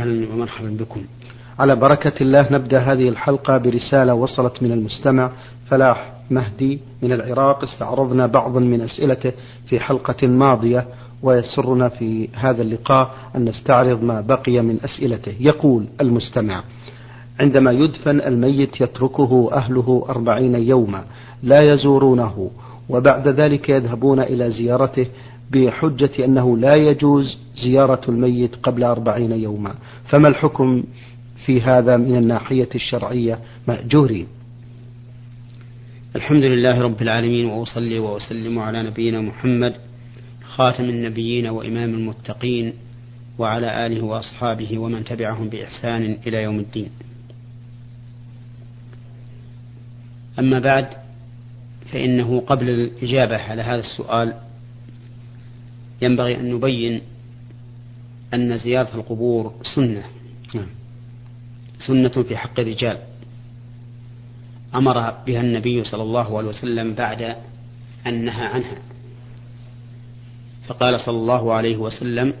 أهلا ومرحبا بكم. على بركة الله نبدأ هذه الحلقة برسالة وصلت من المستمع فلاح مهدي من العراق. استعرضنا بعضا من أسئلته في حلقة ماضية ويسرنا في هذا اللقاء أن نستعرض ما بقي من أسئلته. يقول المستمع عندما يدفن الميت يتركه أهله أربعين يوما لا يزورونه وبعد ذلك يذهبون إلى زيارته بحجة أنه لا يجوز زيارة الميت قبل أربعين يوما. فما الحكم في هذا من الناحية الشرعية مأجورين؟ الحمد لله رب العالمين وأصلي وأسلم على نبينا محمد خاتم النبيين وإمام المتقين وعلى آله وأصحابه ومن تبعهم بإحسان إلى يوم الدين. أما بعد فإنه قبل الإجابة على هذا السؤال ينبغي أن نبين أن زيارة القبور سنة. نعم. سنة في حق الرجال. أمر بها النبي صلى الله عليه وسلم بعد أن نهى عنها. فقال صلى الله عليه وسلم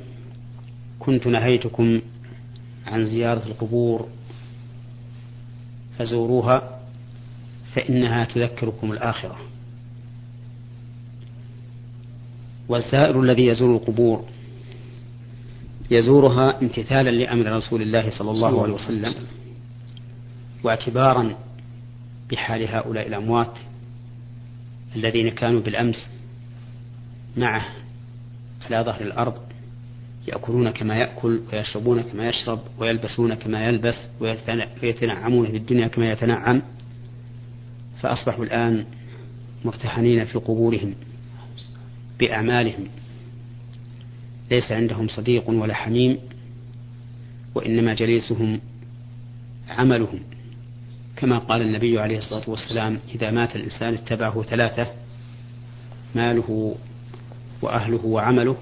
كنت نهيتكم عن زيارة القبور فزوروها فإنها تذكركم الآخرة. والزائر الذي يزور القبور. يزورها امتثالا لأمر رسول الله صلى الله عليه وسلم واعتبارا بحال هؤلاء الأموات الذين كانوا بالأمس معه على ظهر الأرض يأكلون كما يأكل ويشربون كما يشرب ويلبسون كما يلبس ويتنعمون في الدنيا كما يتنعم فأصبحوا الآن مرتحنين في قبورهم. بأعمالهم. ليس عندهم صديق ولا حميم وإنما جليسهم عملهم. كما قال النبي عليه الصلاة والسلام إذا مات الإنسان اتبعه ثلاثة ماله وأهله وعمله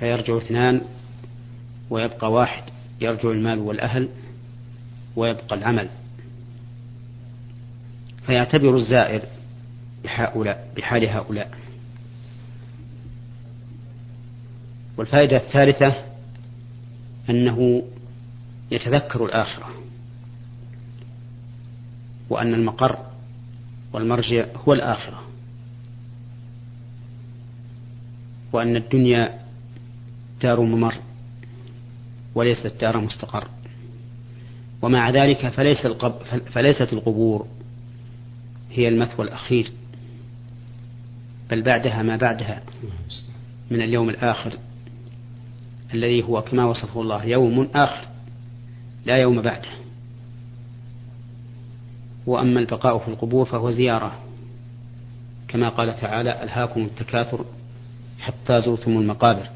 فيرجع اثنان ويبقى واحد يرجع المال والأهل ويبقى العمل. فيعتبر الزائر بحال هؤلاء. والفائدة الثالثة أنه يتذكر الآخرة وأن المقر والمرجع هو الآخرة وأن الدنيا دار ممر وليست دار مستقر. ومع ذلك فليس القب فليست القبور هي المثوى الأخير بل بعدها ما بعدها من اليوم الآخر. الذي هو كما وصفه الله يوم آخر لا يوم بعده. وأما البقاء في القبور فهو زيارة. كما قال تعالى ألهاكم التكاثر حتى زرتم المقابر.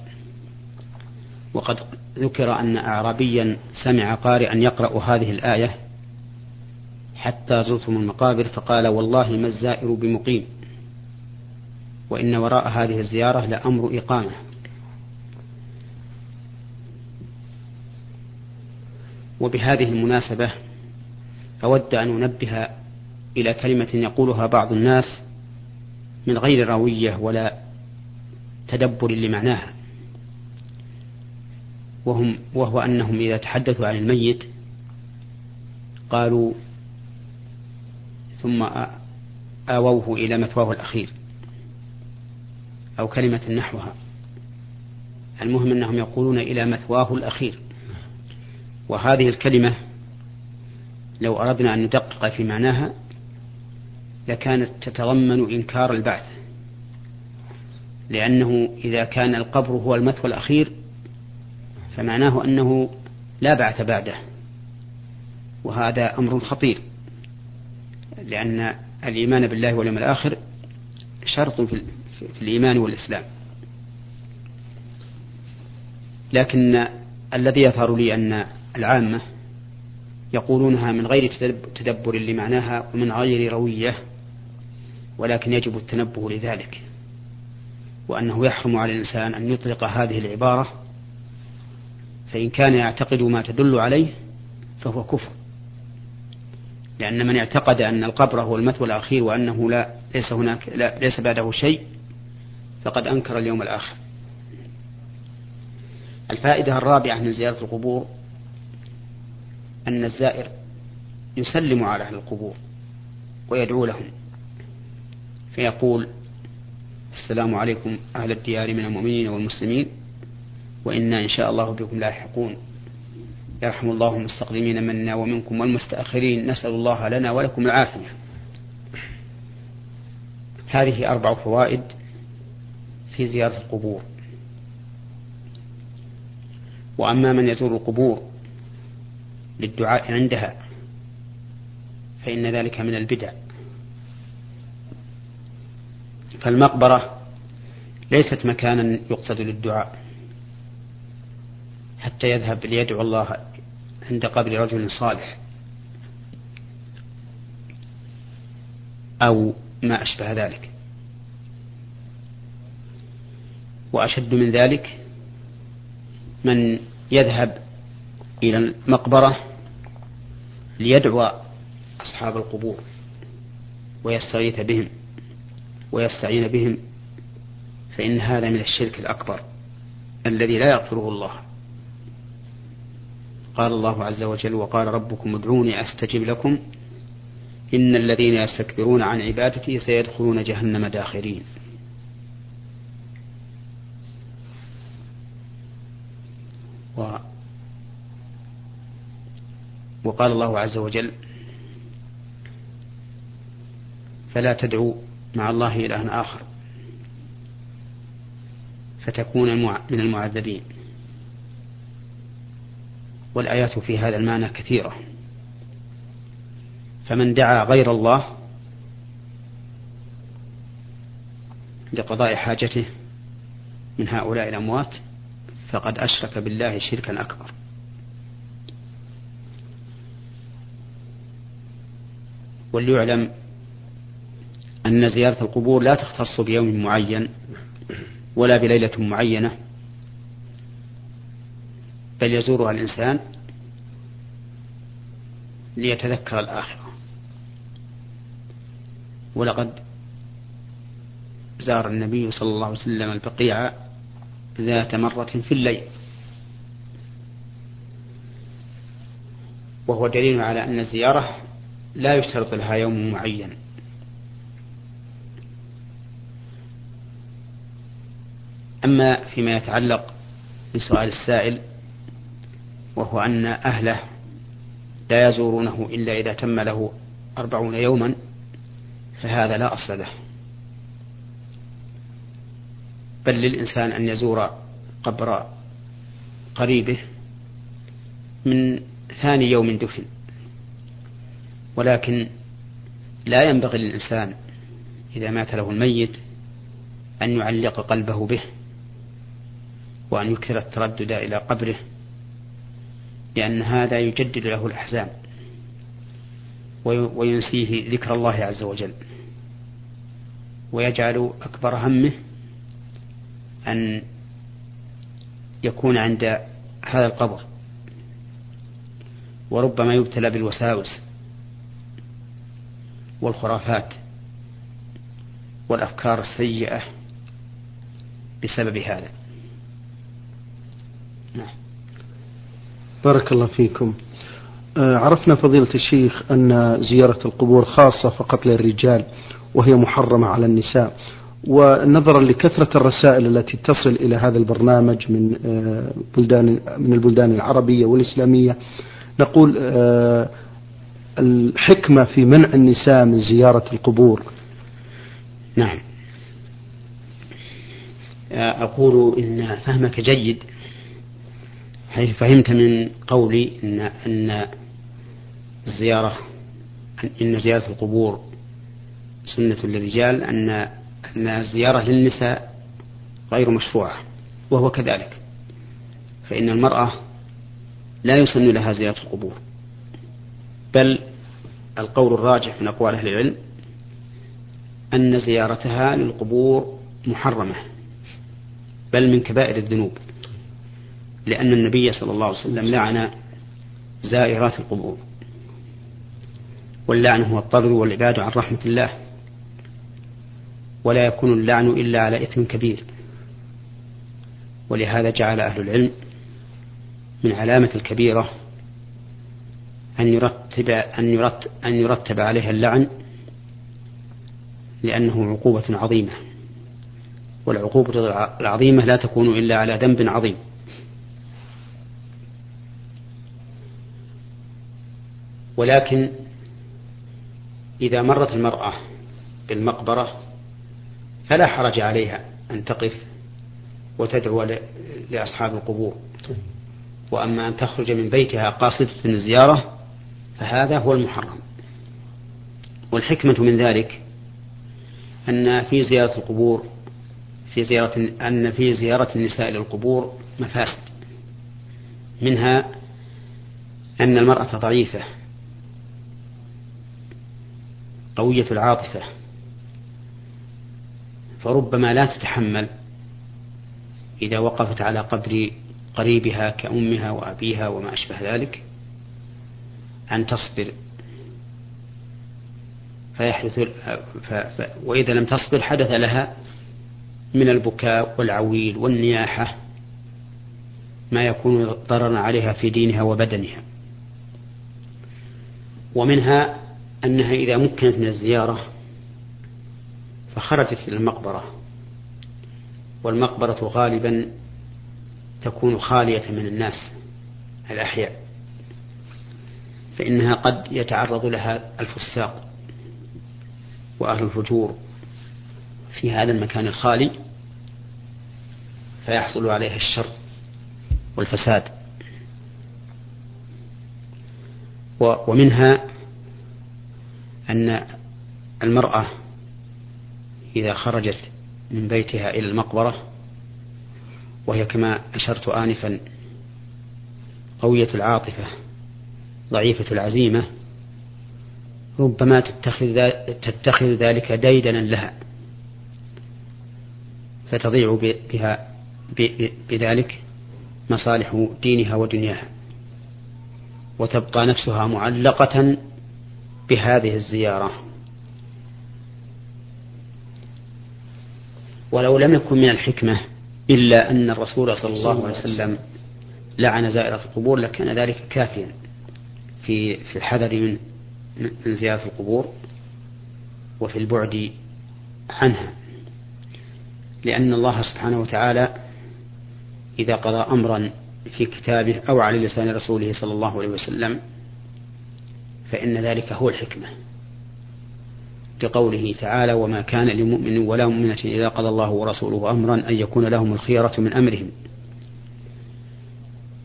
وقد ذكر أن أعرابيا سمع قارئا يقرأ هذه الآية حتى زرتم المقابر فقال والله ما الزائر بمقيم. وإن وراء هذه الزيارة لأمر إقامة. وبهذه المناسبة أود أن أنبه إلى كلمة يقولها بعض الناس من غير روية ولا تدبر لمعناها وهم وهو أنهم إذا تحدثوا عن الميت قالوا ثم آووه إلى مثواه الأخير أو كلمة نحوها المهم أنهم يقولون إلى مثواه الأخير. وهذه الكلمة لو أردنا أن ندقق في معناها لكانت تتضمن إنكار البعث لأنه إذا كان القبر هو المثوى الأخير فمعناه أنه لا بعث بعده وهذا أمر خطير لأن الإيمان بالله واليوم الآخر شرط في الإيمان والإسلام. لكن الذي يظهر لي أن العامة يقولونها من غير تدبر لمعناها ومن غير روية ولكن يجب التنبه لذلك وأنه يحرم على الإنسان أن يطلق هذه العبارة فإن كان يعتقد ما تدل عليه فهو كفر. لأن من اعتقد أن القبر هو المثوى الأخير وأنه لا ليس هناك لا ليس بعده شيء فقد أنكر اليوم الآخر. الفائدة الرابعة من زيارة القبور أن الزائر يسلم على أهل القبور ويدعو لهم. فيقول السلام عليكم أهل الديار من المؤمنين والمسلمين وإنا إن شاء الله بكم لاحقون. يرحم الله المستقدمين منا ومنكم والمستأخرين. نسأل الله لنا ولكم العافية. هذه أربع فوائد في زيارة القبور. وأما من يزور القبور للدعاء عندها فإن ذلك من البدع. فالمقبرة ليست مكانا يقصد للدعاء حتى يذهب ليدعو الله عند قبر رجل صالح أو ما أشبه ذلك. وأشد من ذلك من يذهب إلى المقبرة ليدعو أصحاب القبور ويستغيث بهم ويستعين بهم فإن هذا من الشرك الأكبر الذي لا يغفره الله. قال الله عز وجل وقال ربكم ادعوني أستجب لكم. إن الذين يستكبرون عن عبادتي سيدخلون جهنم داخرين. و وقال الله عز وجل فلا تدعوا مع الله إلها آخر فتكون من المعذبين. والآيات في هذا المعنى كثيرة. فمن دعا غير الله لقضاء حاجته من هؤلاء الأموات فقد أشرك بالله شركا أكبر. وليعلم أن زيارة القبور لا تختص بيوم معين ولا بليلة معينة بل يزورها الإنسان ليتذكر الآخرة. ولقد زار النبي صلى الله عليه وسلم البقيع ذات مرة في الليل. وهو دليل على أن الزيارة لا يشترط لها يوم معين. أما فيما يتعلق بسؤال السائل وهو أن أهله لا يزورونه إلا إذا تم له أربعون يوما فهذا لا أصل له. بل للإنسان أن يزور قبر قريبه من ثاني يوم دفن. ولكن لا ينبغي للإنسان إذا مات له الميت أن يعلق قلبه به وأن يكثر التردد إلى قبره لأن هذا يجدد له الأحزان وينسيه ذكر الله عز وجل. ويجعل أكبر همه أن يكون عند هذا القبر. وربما يبتلى بالوساوس. والخرافات والأفكار السيئة بسبب هذا. نعم. بارك الله فيكم. آه، عرفنا فضيلة الشيخ أن زيارة القبور خاصة فقط للرجال وهي محرمة على النساء. ونظرا لكثرة الرسائل التي تصل إلى هذا البرنامج من آه، بلدان من البلدان العربية والإسلامية نقول آه، الحكمة في منع النساء من زيارة القبور. نعم. أقول إن فهمك جيد حيث فهمت من قولي إن أن الزيارة إن زيارة القبور سنة للرجال أن أن الزيارة للنساء غير مشروعة وهو كذلك فإن المرأة لا يسن لها زيارة القبور. بل القول الراجح من أقوال أهل العلم أن زيارتها للقبور محرمة بل من كبائر الذنوب لأن النبي صلى الله عليه وسلم لعن زائرات القبور واللعن هو الطرد والعباد عن رحمة الله ولا يكون اللعن إلا على إثم كبير ولهذا جعل أهل العلم من علامة الكبيرة أن يرتب أن يرتب أن يرتب عليها اللعن لأنه عقوبة عظيمة والعقوبة العظيمة لا تكون إلا على ذنب عظيم. ولكن إذا مرت المرأة بالمقبرة فلا حرج عليها أن تقف وتدعو لأصحاب القبور. وأما أن تخرج من بيتها قاصدة الزيارة فهذا هو المحرم. والحكمة من ذلك أن في زيارة القبور في زيارة أن في زيارة النساء للقبور مفاسد. منها أن المرأة ضعيفة قوية العاطفة فربما لا تتحمل إذا وقفت على قبر قريبها كأمها وأبيها وما أشبه ذلك. أن تصبر. فيحدث ف... ف... وإذا لم تصبر حدث لها من البكاء والعويل والنياحة ما يكون ضررا عليها في دينها وبدنها. ومنها أنها إذا مكنت من الزيارة فخرجت إلى المقبرة. والمقبرة غالبا تكون خالية من الناس الأحياء. فإنها قد يتعرض لها الفساق وأهل الفجور في هذا المكان الخالي فيحصل عليها الشر والفساد. ومنها أن المرأة إذا خرجت من بيتها إلى المقبرة وهي كما أشرت آنفا قوية العاطفة ضعيفة العزيمة ربما تتخذ تتخذ ذلك ديدنا لها فتضيع بها بذلك مصالح دينها ودنياها. وتبقى نفسها معلقة بهذه الزيارة. ولو لم يكن من الحكمة إلا أن الرسول صلى الله عليه وسلم لعن زائرة القبور لكان ذلك كافيا. في في الحذر من من زيارة القبور وفي البعد عنها. لأن الله سبحانه وتعالى إذا قضى أمرا في كتابه أو على لسان رسوله صلى الله عليه وسلم فإن ذلك هو الحكمة لقوله تعالى وما كان لمؤمن ولا مؤمنة إذا قضى الله ورسوله أمرا أن يكون لهم الخيرة من أمرهم.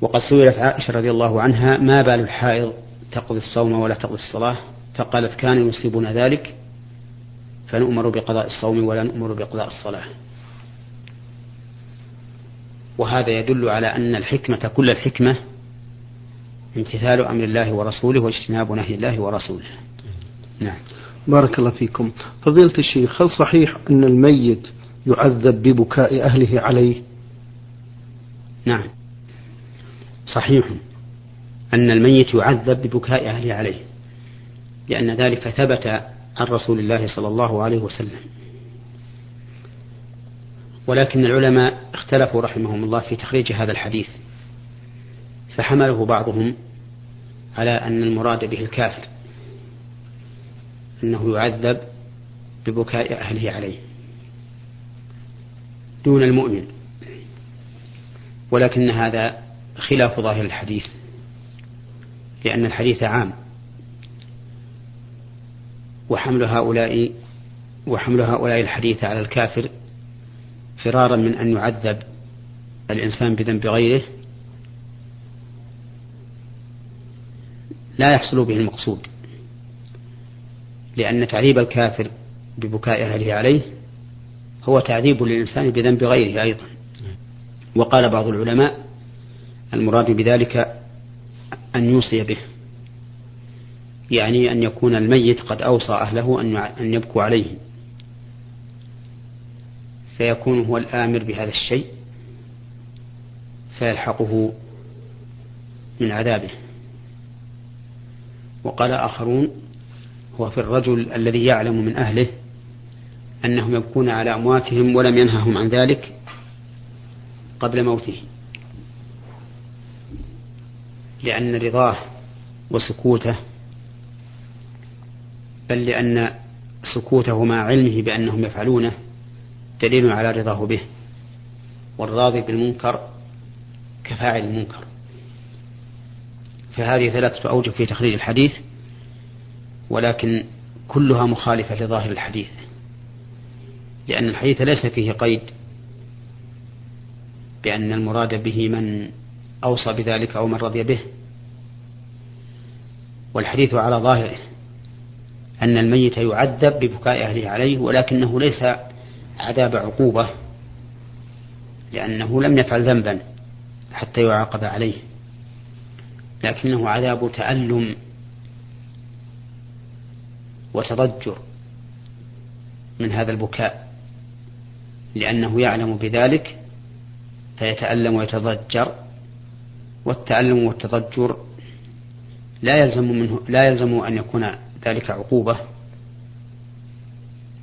وقد سئلت عائشة رضي الله عنها ما بال الحائض تقضي الصوم ولا تقضي الصلاة؟ فقالت كان يصيبنا ذلك فنؤمر بقضاء الصوم ولا نؤمر بقضاء الصلاة. وهذا يدل على أن الحكمة كل الحكمة امتثال أمر الله ورسوله واجتناب نهي الله ورسوله. نعم. بارك الله فيكم. فضيلة الشيخ هل صحيح أن الميت يعذب ببكاء أهله عليه؟ نعم. صحيح. أن الميت يعذب ببكاء أهله عليه لأن ذلك ثبت عن رسول الله صلى الله عليه وسلم. ولكن العلماء اختلفوا رحمهم الله في تخريج هذا الحديث فحمله بعضهم على أن المراد به الكافر أنه يعذب ببكاء أهله عليه دون المؤمن. ولكن هذا خلاف ظاهر الحديث. لأن الحديث عام. وحمل هؤلاء وحمل هؤلاء الحديث على الكافر فرارا من أن يعذب الإنسان بذنب غيره لا يحصل به المقصود. لأن تعذيب الكافر ببكاء أهله عليه هو تعذيب للإنسان بذنب غيره أيضا. وقال بعض العلماء المراد بذلك أن يوصي به. يعني أن يكون الميت قد أوصى أهله أن يبكوا عليه. فيكون هو الآمر بهذا الشيء فيلحقه من عذابه. وقال آخرون هو في الرجل الذي يعلم من أهله أنهم يبكون على أمواتهم ولم ينههم عن ذلك قبل موته. لأن رضاه وسكوته بل لأن سكوته مع علمه بأنهم يفعلونه دليل على رضاه به. والراضي بالمنكر كفاعل المنكر. فهذه ثلاثة أوجه في تخريج الحديث ولكن كلها مخالفة لظاهر الحديث. لأن الحديث ليس فيه قيد بأن المراد به من أوصى بذلك أو من رضي به. والحديث على ظاهره أن الميت يعذب ببكاء أهله عليه ولكنه ليس عذاب عقوبة لأنه لم يفعل ذنبا حتى يعاقب عليه. لكنه عذاب تألم وتضجر من هذا البكاء لأنه يعلم بذلك فيتألم ويتضجر والتألم والتضجر لا يلزم منه لا يلزم أن يكون ذلك عقوبة.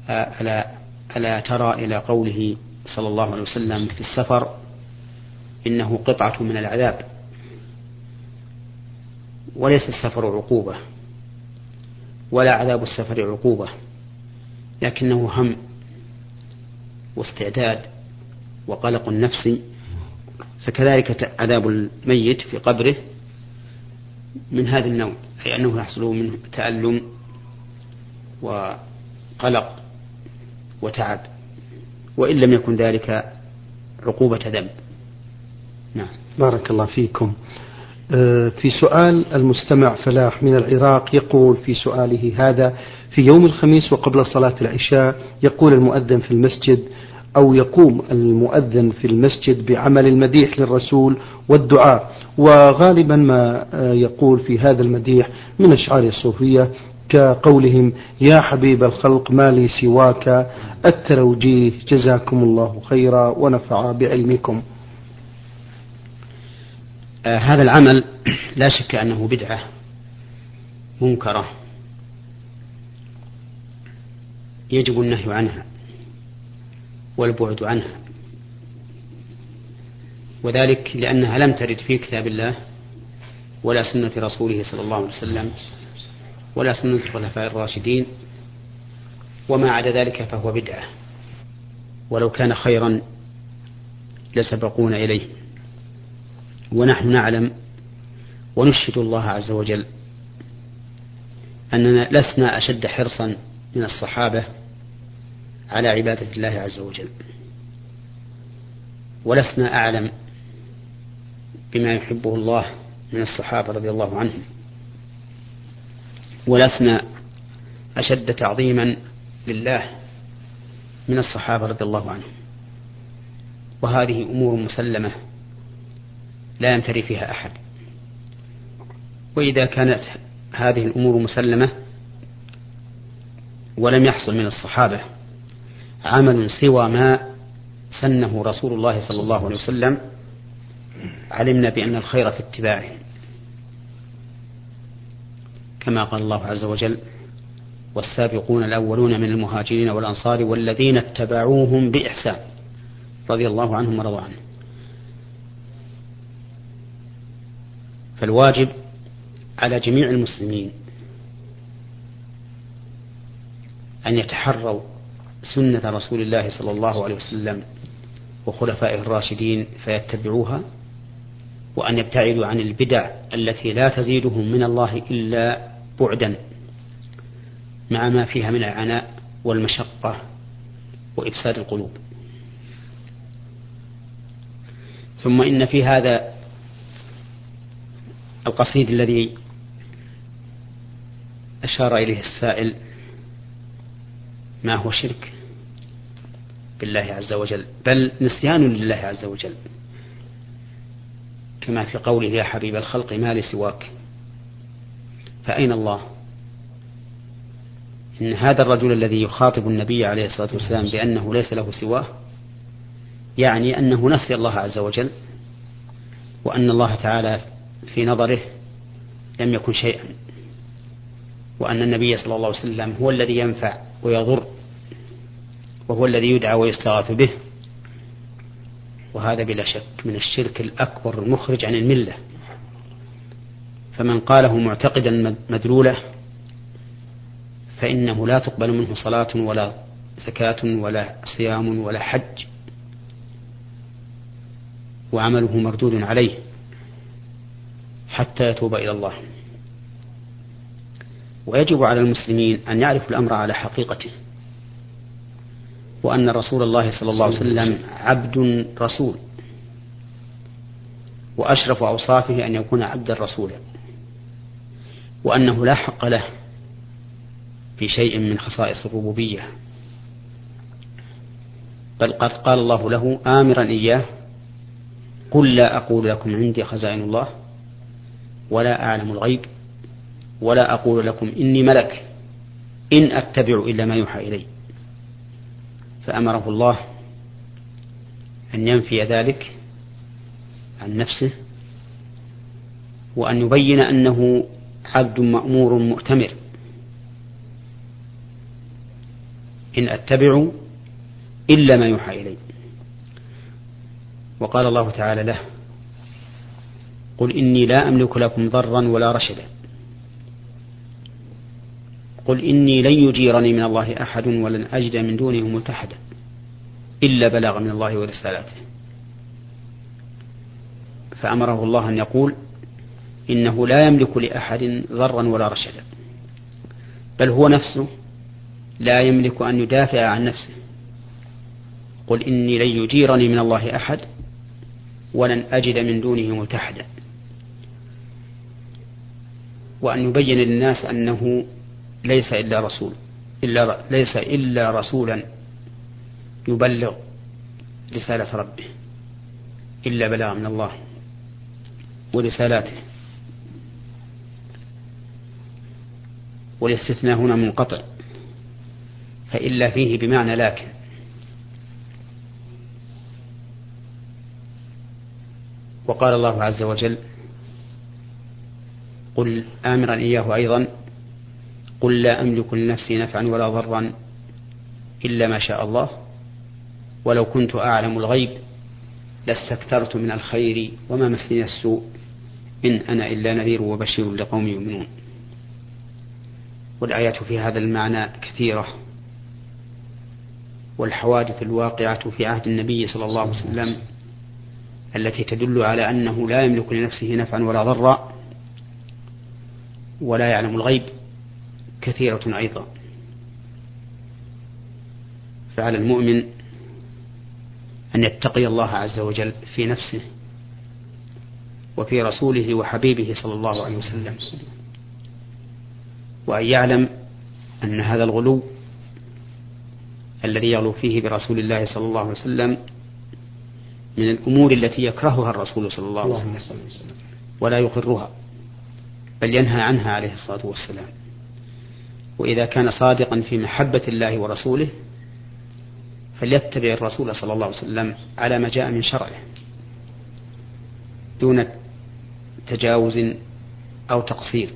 ألا ألا ترى إلى قوله صلى الله عليه وسلم في السفر إنه قطعة من العذاب. وليس السفر عقوبة ولا عذاب السفر عقوبة لكنه هم واستعداد وقلق نفسي فكذلك عذاب الميت في قبره من هذا النوع أي أنه يحصل منه تألم وقلق وتعب وإن لم يكن ذلك عقوبة ذنب. نعم. بارك الله فيكم. آه، في سؤال المستمع فلاح من العراق يقول في سؤاله هذا في يوم الخميس وقبل صلاة العشاء يقول المؤذن في المسجد أو يقوم المؤذن في المسجد بعمل المديح للرسول والدعاء. وغالبا ما آه، يقول في هذا المديح من أشعار الصوفية كقولهم يا حبيب الخلق ما لي سواك التروجيه جزاكم الله خيرا ونفع بعلمكم. آه هذا العمل لا شك أنه بدعة منكرة يجب النهي عنها. والبعد عنها. وذلك لأنها لم ترد في كتاب الله ولا سنة رسوله صلى الله عليه وسلم ولا سنة الخلفاء الراشدين وما عدا ذلك فهو بدعة. ولو كان خيرا لسبقونا إليه. ونحن نعلم ونشهد الله عز وجل أننا لسنا أشد حرصا من الصحابة على عبادة الله عز وجل. ولسنا أعلم بما يحبه الله من الصحابة رضي الله عنهم. ولسنا أشد تعظيما لله من الصحابة رضي الله عنهم. وهذه أمور مسلمة لا يمتري فيها أحد. وإذا كانت هذه الأمور مسلمة ولم يحصل من الصحابة عمل سوى ما سنه رسول الله صلى الله عليه وسلم علمنا بأن الخير في اتباعه. كما قال الله عز وجل والسابقون الأولون من المهاجرين والأنصار والذين اتبعوهم بإحسان رضي الله عنهم ورضوا عنه. فالواجب على جميع المسلمين أن يتحروا سنة رسول الله صلى الله عليه وسلم وخلفائه الراشدين فيتبعوها وأن يبتعدوا عن البدع التي لا تزيدهم من الله إلا بعدا مع ما فيها من العناء والمشقة وإفساد القلوب. ثم إن في هذا القصيد الذي أشار إليه السائل ما هو شرك بالله عز وجل بل نسيان لله عز وجل. كما في قوله يا حبيب الخلق ما لي سواك. فأين الله؟ إن هذا الرجل الذي يخاطب النبي عليه الصلاة والسلام بأنه ليس له سواه يعني أنه نسي الله عز وجل وأن الله تعالى في نظره لم يكن شيئا وأن النبي صلى الله عليه وسلم هو الذي ينفع ويضر وهو الذي يدعى ويستغاث به وهذا بلا شك من الشرك الأكبر المخرج عن الملة فمن قاله معتقدا مدلوله فإنه لا تقبل منه صلاة ولا زكاة ولا صيام ولا حج وعمله مردود عليه حتى يتوب إلى الله ويجب على المسلمين أن يعرفوا الأمر على حقيقته. وأن رسول الله صلى الله عليه وسلم عبد رسول. وأشرف أوصافه أن يكون عبدا رسولا وأنه لا حق له في شيء من خصائص الربوبية. بل قد قال الله له آمرا إياه قل لا أقول لكم عندي خزائن الله ولا أعلم الغيب. ولا أقول لكم إني ملك. إن أتبع إلا ما يوحى إلي. فأمره الله أن ينفي ذلك عن نفسه وأن يبين أنه عبد مأمور مؤتمر. إن أتبع إلا ما يوحى إلي. وقال الله تعالى له قل إني لا أملك لكم ضرا ولا رشدا. قل إني لن يجيرني من الله أحد ولن أجد من دونه ملتحدا إلا بلاغ من الله ورسالاته. فأمره الله أن يقول إنه لا يملك لأحد ضرا ولا رشدا بل هو نفسه لا يملك أن يدافع عن نفسه. قل إني لن يجيرني من الله أحد ولن أجد من دونه ملتحدا وأن يبين للناس أنه ليس إلا رسول إلا ليس إلا رسولا يبلغ رسالة ربه إلا بلاغ من الله ورسالاته. والاستثناء هنا منقطع فإلا فيه بمعنى لكن. وقال الله عز وجل قل آمرا إياه أيضا قل لا أملك لنفسي نفعا ولا ضرا إلا ما شاء الله ولو كنت أعلم الغيب لاستكثرت من الخير وما مسني السوء إن أنا إلا نذير وبشير لقوم يؤمنون. والآيات في هذا المعنى كثيرة والحوادث الواقعة في عهد النبي صلى الله عليه وسلم التي تدل على أنه لا يملك لنفسه نفعا ولا ضرا ولا يعلم الغيب. كثيرة أيضا. فعلى المؤمن أن يتقي الله عز وجل في نفسه وفي رسوله وحبيبه صلى الله عليه وسلم. وأن يعلم أن هذا الغلو الذي يغلو فيه برسول الله صلى الله عليه وسلم من الأمور التي يكرهها الرسول صلى الله عليه وسلم ولا يقرها بل ينهى عنها عليه الصلاة والسلام. وإذا كان صادقا في محبة الله ورسوله فليتبع الرسول صلى الله عليه وسلم على ما جاء من شرعه دون تجاوز أو تقصير.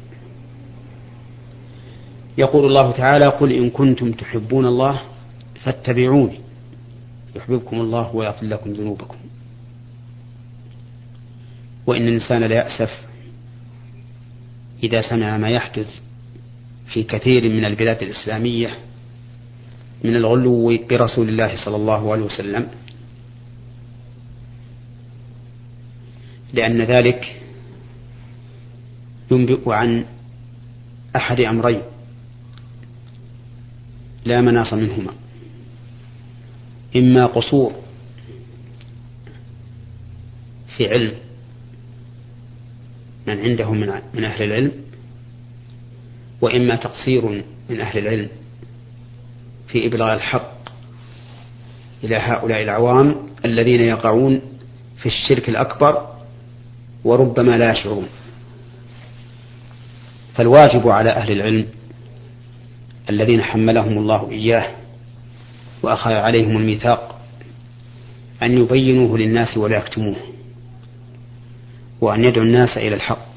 يقول الله تعالى قل إن كنتم تحبون الله فاتبعوني يحببكم الله ويغفر لكم ذنوبكم. وإن الإنسان ليأسف إذا سمع ما يحدث في كثير من البلاد الإسلامية من الغلو برسول الله صلى الله عليه وسلم. لأن ذلك ينبئ عن أحد أمرين لا مناص منهما. إما قصور في علم من عنده من أهل العلم وإما تقصير من أهل العلم في إبلاغ الحق إلى هؤلاء العوام الذين يقعون في الشرك الأكبر وربما لا يشعرون. فالواجب على أهل العلم الذين حملهم الله إياه وأخذ عليهم الميثاق أن يبينوه للناس ولا يكتموه وأن يدعو الناس إلى الحق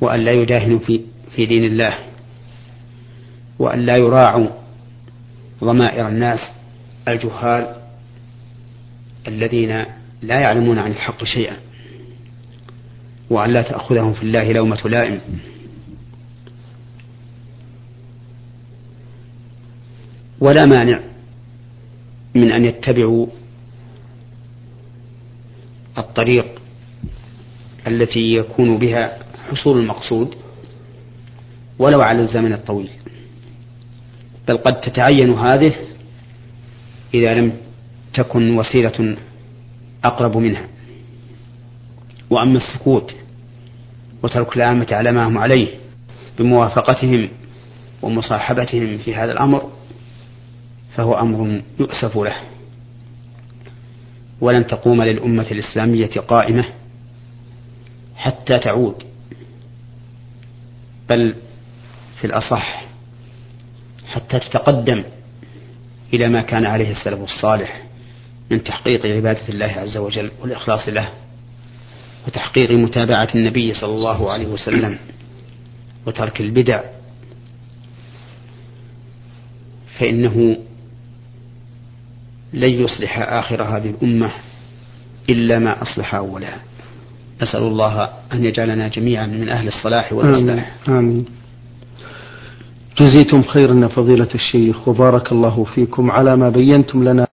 وأن لا يداهنوا في, في دين الله وأن لا يراعوا ضمائر الناس الجهال الذين لا يعلمون عن الحق شيئا وأن لا تأخذهم في الله لومة لائم. ولا مانع من أن يتبعوا الطريق التي يكون بها حصول المقصود. ولو على الزمن الطويل. بل قد تتعين هذه إذا لم تكن وسيلة أقرب منها. وأما السكوت وترك العامة على ما هم عليه بموافقتهم ومصاحبتهم في هذا الأمر فهو أمر يؤسف له. ولن تقوم للأمة الإسلامية قائمة حتى تعود. بل في الأصح حتى تتقدم إلى ما كان عليه السلف الصالح من تحقيق عبادة الله عز وجل والإخلاص له وتحقيق متابعة النبي صلى الله عليه وسلم وترك البدع فإنه لن يصلح آخر هذه الأمة إلا ما أصلح أولها نسأل الله أن يجعلنا جميعا من أهل الصلاح والإصلاح. آمين, آمين. جزيتم خيرا فضيلة الشيخ وبارك الله فيكم على ما بينتم لنا.